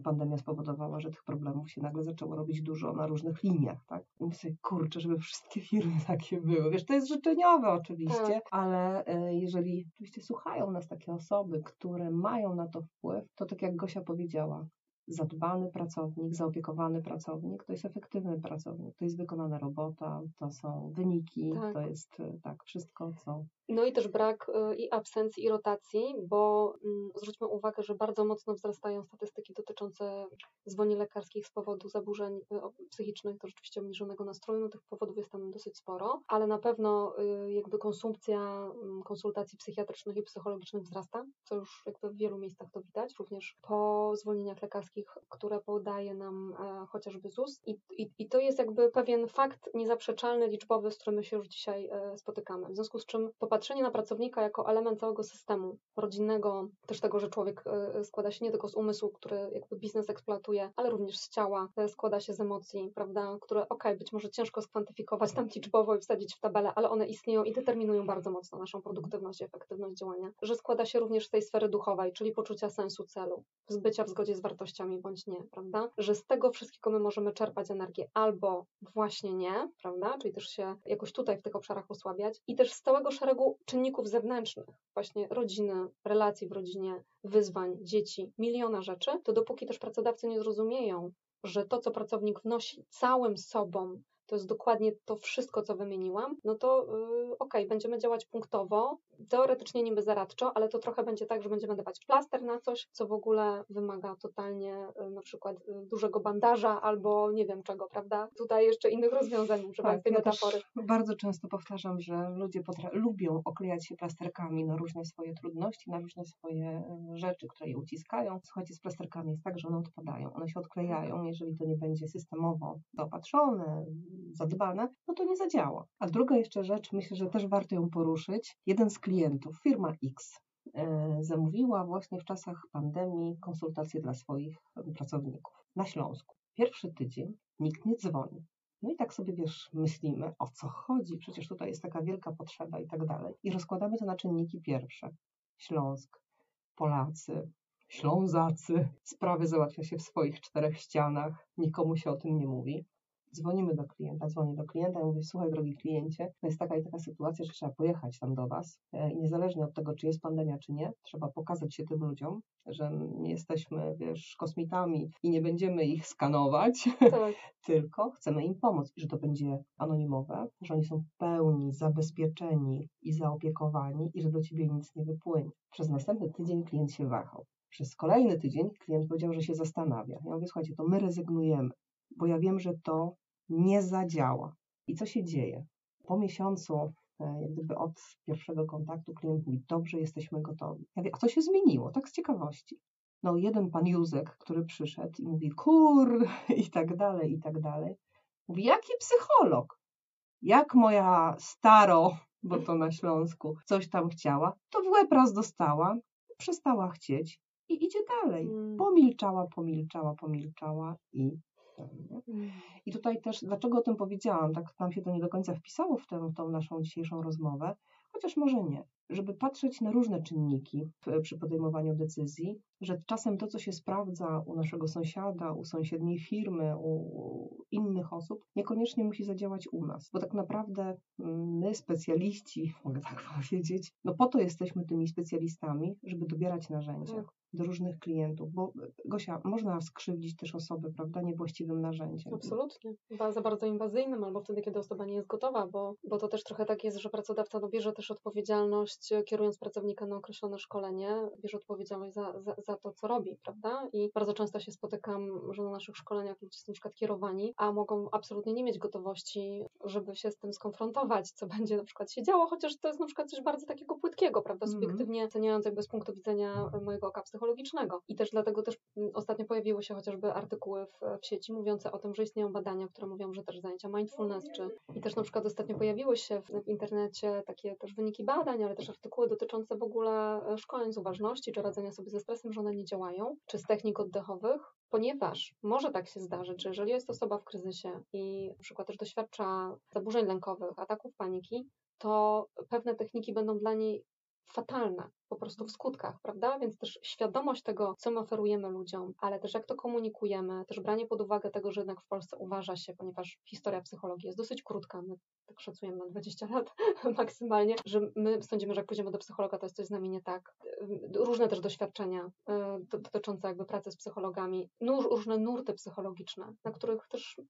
pandemia spowodowała, że tych problemów się nagle zaczęło robić dużo na różnych liniach, tak? I myślę, kurczę, żeby wszystkie firmy [laughs] takie były. Wiesz, to jest życzeniowe oczywiście, tak. ale e, jeżeli oczywiście słuchają nas takie osoby, które mają na to wpływ, to tak jak Gosia powiedziała, zadbany pracownik, zaopiekowany pracownik, to jest efektywny pracownik, to jest wykonana robota, to są wyniki, tak. to jest tak wszystko, co no i też brak y, i absencji, i rotacji, bo mm, zwróćmy uwagę, że bardzo mocno wzrastają statystyki dotyczące zwolnień lekarskich z powodu zaburzeń y, psychicznych, to rzeczywiście obniżonego nastroju, no tych powodów jest tam dosyć sporo, ale na pewno y, jakby konsumpcja mm, konsultacji psychiatrycznych i psychologicznych wzrasta, co już jakby w wielu miejscach to widać, również po zwolnieniach lekarskich, które podaje nam e, chociażby ZUS. I, i, i to jest jakby pewien fakt niezaprzeczalny, liczbowy, z którym się już dzisiaj e, spotykamy, w związku z czym popatrzmy patrzenie na pracownika jako element całego systemu rodzinnego, też tego, że człowiek e, składa się nie tylko z umysłu, który jakby biznes eksploatuje, ale również z ciała, składa się z emocji, prawda, które ok, być może ciężko skwantyfikować tam liczbowo i wsadzić w tabelę, ale one istnieją i determinują bardzo mocno naszą produktywność i efektywność działania, że składa się również z tej sfery duchowej, czyli poczucia sensu celu, zbycia w zgodzie z wartościami bądź nie, prawda, że z tego wszystkiego my możemy czerpać energię albo właśnie nie, prawda, czyli też się jakoś tutaj w tych obszarach osłabiać. I też z całego szeregu czynników zewnętrznych, właśnie rodziny, relacji w rodzinie, wyzwań, dzieci, miliona rzeczy, to dopóki też pracodawcy nie zrozumieją, że to, co pracownik wnosi całym sobą to jest dokładnie to wszystko, co wymieniłam, no to yy, okej, okay, będziemy działać punktowo, teoretycznie niby zaradczo, ale to trochę będzie tak, że będziemy dawać plaster na coś, co w ogóle wymaga totalnie yy, na przykład yy, dużego bandaża albo nie wiem czego, prawda? Tutaj jeszcze innych rozwiązań używając tak, tej ja metafory. bardzo często powtarzam, że ludzie lubią oklejać się plasterkami na różne swoje trudności, na różne swoje y, rzeczy, które je uciskają. Słuchajcie, z plasterkami jest tak, że one odpadają, one się odklejają, jeżeli to nie będzie systemowo dopatrzone, zadbane, no to nie zadziała. A druga jeszcze rzecz, myślę, że też warto ją poruszyć. Jeden z klientów, firma X, e, zamówiła właśnie w czasach pandemii konsultacje dla swoich pracowników na Śląsku. Pierwszy tydzień nikt nie dzwoni. No i tak sobie, wiesz, myślimy, o co chodzi, przecież tutaj jest taka wielka potrzeba i tak dalej. I rozkładamy to na czynniki pierwsze. Śląsk, Polacy, Ślązacy. Sprawy załatwia się w swoich czterech ścianach, nikomu się o tym nie mówi dzwonimy do klienta, dzwonię do klienta i mówię, słuchaj drogi kliencie, to jest taka i taka sytuacja, że trzeba pojechać tam do Was e, i niezależnie od tego, czy jest pandemia, czy nie, trzeba pokazać się tym ludziom, że nie jesteśmy, wiesz, kosmitami i nie będziemy ich skanować, tak. [laughs] tylko chcemy im pomóc i że to będzie anonimowe, że oni są w pełni zabezpieczeni i zaopiekowani i że do Ciebie nic nie wypłynie. Przez następny tydzień klient się wahał. Przez kolejny tydzień klient powiedział, że się zastanawia. Ja mówię, słuchajcie, to my rezygnujemy, bo ja wiem, że to nie zadziała. I co się dzieje? Po miesiącu, e, jak gdyby od pierwszego kontaktu, klient mówi: Dobrze, jesteśmy gotowi. Ja mówię, a co się zmieniło? Tak z ciekawości. No jeden pan Józek, który przyszedł i mówi kur [laughs] i tak dalej, i tak dalej. Mówi, jaki psycholog? Jak moja staro, bo to na Śląsku, coś tam chciała, to w łeb raz dostała, przestała chcieć i idzie dalej. Mm. Pomilczała, pomilczała, pomilczała i. i tutaj też, dlaczego o tym powiedziałam, tak nam się to nie do końca wpisało w tę, w tą naszą dzisiejszą rozmowę, chociaż może nie, żeby patrzeć na różne czynniki przy podejmowaniu decyzji, że czasem to, co się sprawdza u naszego sąsiada, u sąsiedniej firmy, u, u innych osób, niekoniecznie musi zadziałać u nas, bo tak naprawdę mm, my, specjaliści, [laughs] mogę tak powiedzieć, no po to jesteśmy tymi specjalistami, żeby dobierać narzędzia. Tak. Do różnych klientów, bo Gosia, można skrzywdzić też osobę, prawda, niewłaściwym narzędziem. Absolutnie. Za bardzo inwazyjnym, albo wtedy, kiedy osoba nie jest gotowa, bo, bo to też trochę tak jest, że pracodawca no, bierze też odpowiedzialność, e, kierując pracownika na określone szkolenie, bierze odpowiedzialność za, za, za to, co robi, prawda? I bardzo często się spotykam, że na naszych szkoleniach ludzie są na przykład kierowani, a mogą absolutnie nie mieć gotowości, żeby się z tym skonfrontować, co [laughs] będzie na przykład się działo, chociaż to jest na przykład coś bardzo takiego płytkiego, prawda? Mhm. Subiektywnie oceniając jakby z punktu widzenia mojego oka psychologicznego. I też dlatego też mm, ostatnio pojawiły się chociażby artykuły w, w sieci mówiące o tym, że istnieją badania, które mówią, że też zajęcia mindfulness, czy i też na przykład ostatnio pojawiły się w, w internecie takie też wyniki badań, ale też artykuły dotyczące w ogóle e, szkoleń z uważności, czy radzenia sobie ze stresem, że one nie działają, czy z technik oddechowych, ponieważ może tak się zdarzyć, że jeżeli jest osoba w kryzysie i na przykład też doświadcza zaburzeń lękowych, ataków paniki, to pewne techniki będą dla niej fatalne po prostu w skutkach, prawda? Więc też świadomość tego, co my oferujemy ludziom, ale też jak to komunikujemy, też branie pod uwagę tego, że jednak w Polsce uważa się, ponieważ historia psychologii jest dosyć krótka, my tak szacujemy na 20 lat [laughs] maksymalnie, że my sądzimy, że jak pójdziemy do psychologa, to jest coś z nami nie tak. Różne też doświadczenia y, do- dotyczące jakby pracy z psychologami, różne nurty psychologiczne, na których też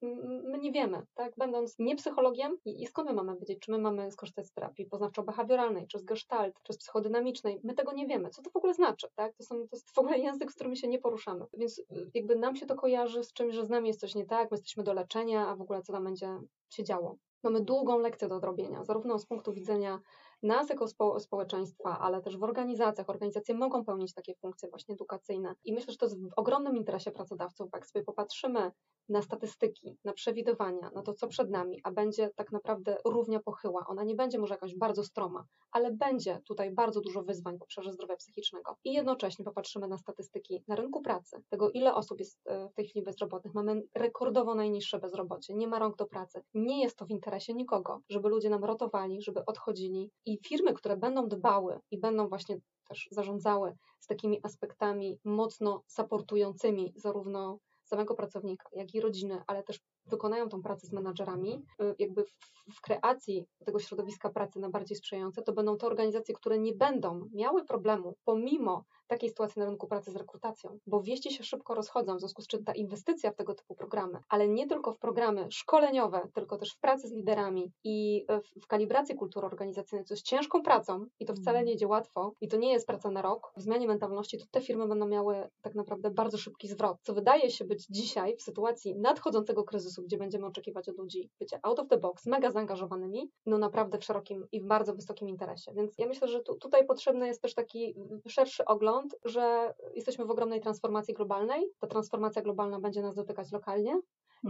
my nie wiemy, tak? Będąc nie psychologiem i skąd my mamy wiedzieć, czy my mamy skorzystać z terapii poznawczo-behawioralnej, czy z gestalt, czy z psychodynamicznej, my tego nie wiemy. Co to w ogóle znaczy, tak? To, są, to jest w ogóle język, z którym się nie poruszamy. Więc y, jakby nam się to kojarzy z czymś, że z nami jest coś nie tak, my jesteśmy do leczenia, a w ogóle co tam będzie się działo. Mamy długą lekcję do odrobienia, zarówno z punktu widzenia nas jako spo, społeczeństwa, ale też w organizacjach. Organizacje mogą pełnić takie funkcje właśnie edukacyjne. I myślę, że to jest w ogromnym interesie pracodawców, jak sobie popatrzymy na statystyki, na przewidywania, na to, co przed nami, a będzie tak naprawdę równia pochyła. Ona nie będzie może jakaś bardzo stroma, ale będzie tutaj bardzo dużo wyzwań w obszarze zdrowia psychicznego. I jednocześnie popatrzymy na statystyki na rynku pracy, tego ile osób jest e, w tej chwili bezrobotnych. Mamy rekordowo najniższe bezrobocie, nie ma rąk do pracy. Nie jest to w interesie nikogo, żeby ludzie nam rotowali, żeby odchodzili i firmy, które będą dbały i będą właśnie też zarządzały z takimi aspektami mocno supportującymi zarówno samego pracownika, jak i rodziny, ale też wykonają tą pracę z menadżerami, y, jakby w, w kreacji tego środowiska pracy na bardziej sprzyjające, to będą te organizacje, które nie będą miały problemu pomimo takiej sytuacji na rynku pracy z rekrutacją, bo wieści się szybko rozchodzą, w związku z czym ta inwestycja w tego typu programy, ale nie tylko w programy szkoleniowe, tylko też w pracy z liderami i w, w kalibracji kultury organizacyjnej, co jest ciężką pracą i to wcale nie idzie łatwo i to nie jest praca na rok, w zmianie mentalności, to te firmy będą miały tak naprawdę bardzo szybki zwrot, co wydaje się być dzisiaj w sytuacji nadchodzącego kryzysu, gdzie będziemy oczekiwać od ludzi bycia out of the box, mega zaangażowanymi, no naprawdę w szerokim i w bardzo wysokim interesie. Więc ja myślę, że tu, tutaj potrzebny jest też taki szerszy ogląd, że jesteśmy w ogromnej transformacji globalnej. Ta transformacja globalna będzie nas dotykać lokalnie.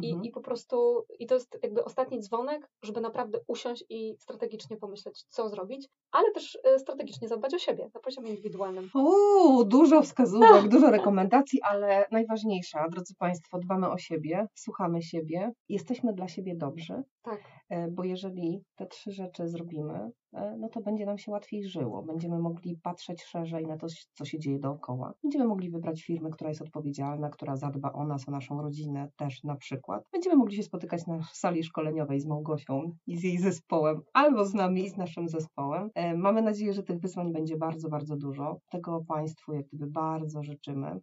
I, Mhm. I po prostu, i to jest jakby ostatni dzwonek, żeby naprawdę usiąść i strategicznie pomyśleć, co zrobić, ale też e, strategicznie zadbać o siebie na poziomie indywidualnym. Uuu, dużo wskazówek, dużo rekomendacji, ale najważniejsza, drodzy Państwo, dbamy o siebie, słuchamy siebie, jesteśmy dla siebie dobrzy, Tak, bo jeżeli te trzy rzeczy zrobimy, e, no to będzie nam się łatwiej żyło. Będziemy mogli patrzeć szerzej na to, co się dzieje dookoła. Będziemy mogli wybrać firmę, która jest odpowiedzialna, która zadba o nas, o naszą rodzinę też na przykład. Będziemy mogli się spotykać na sali szkoleniowej z Małgosią i z jej zespołem, albo z nami i z naszym zespołem. E, Mamy nadzieję, że tych wyzwań będzie bardzo, bardzo dużo. Tego Państwu jak gdyby bardzo życzymy e,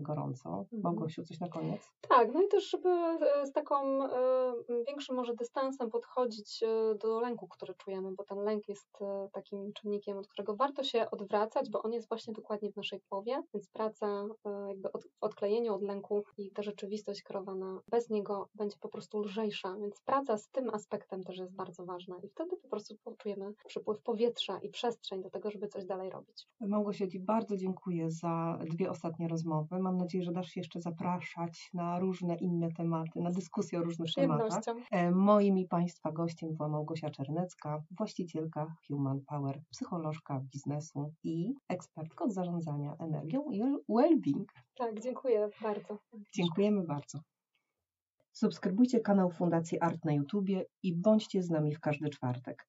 gorąco. Małgosiu, coś na koniec? tak. No i też, żeby e, z taką e, większym może dystansem podchodzić e, do lęku, który czujemy, bo ten lęk jest e, takim czynnikiem, od którego warto się odwracać, bo on jest właśnie dokładnie w naszej głowie, więc praca e, jakby od, w odklejeniu od lęku i ta rzeczywistość kreowana bez niego będzie po prostu lżejsza, więc praca z tym aspektem też jest bardzo ważna i wtedy po prostu poczujemy przypływ powietrza i przestrzeń do tego, żeby coś dalej robić. Małgosiu, Ci bardzo dziękuję za dwie ostatnie rozmowy. Rozmowę. Mam nadzieję, że dasz się jeszcze zapraszać na różne inne tematy, na dyskusję o różnych tematach. E, Moim i Państwa gościem była Małgosia Czernecka, właścicielka Human Power, psycholożka biznesu i ekspertka od zarządzania energią i well-being. Tak, dziękuję bardzo. Dziękujemy bardzo. Subskrybujcie kanał Fundacji Art na YouTubie i bądźcie z nami w każdy czwartek.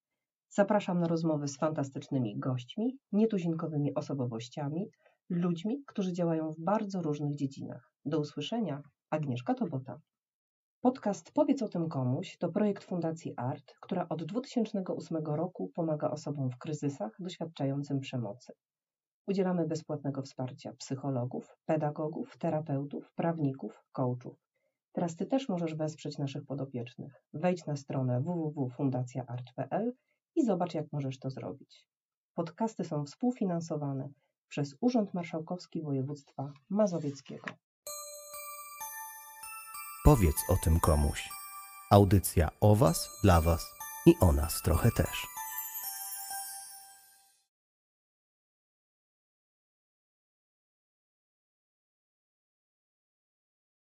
Zapraszam na rozmowy z fantastycznymi gośćmi, nietuzinkowymi osobowościami, ludźmi, którzy działają w bardzo różnych dziedzinach. Do usłyszenia, Agnieszka Tobota. Podcast Powiedz o tym komuś to projekt Fundacji Art, która od 2008 roku pomaga osobom w kryzysach doświadczającym przemocy. Udzielamy bezpłatnego wsparcia psychologów, pedagogów, terapeutów, prawników, coachów. Teraz Ty też możesz wesprzeć naszych podopiecznych. Wejdź na stronę www.fundacjaart.pl i zobacz, jak możesz to zrobić. Podcasty są współfinansowane przez Urząd Marszałkowski Województwa Mazowieckiego. Powiedz o tym komuś. Audycja o Was, dla Was i o nas trochę też.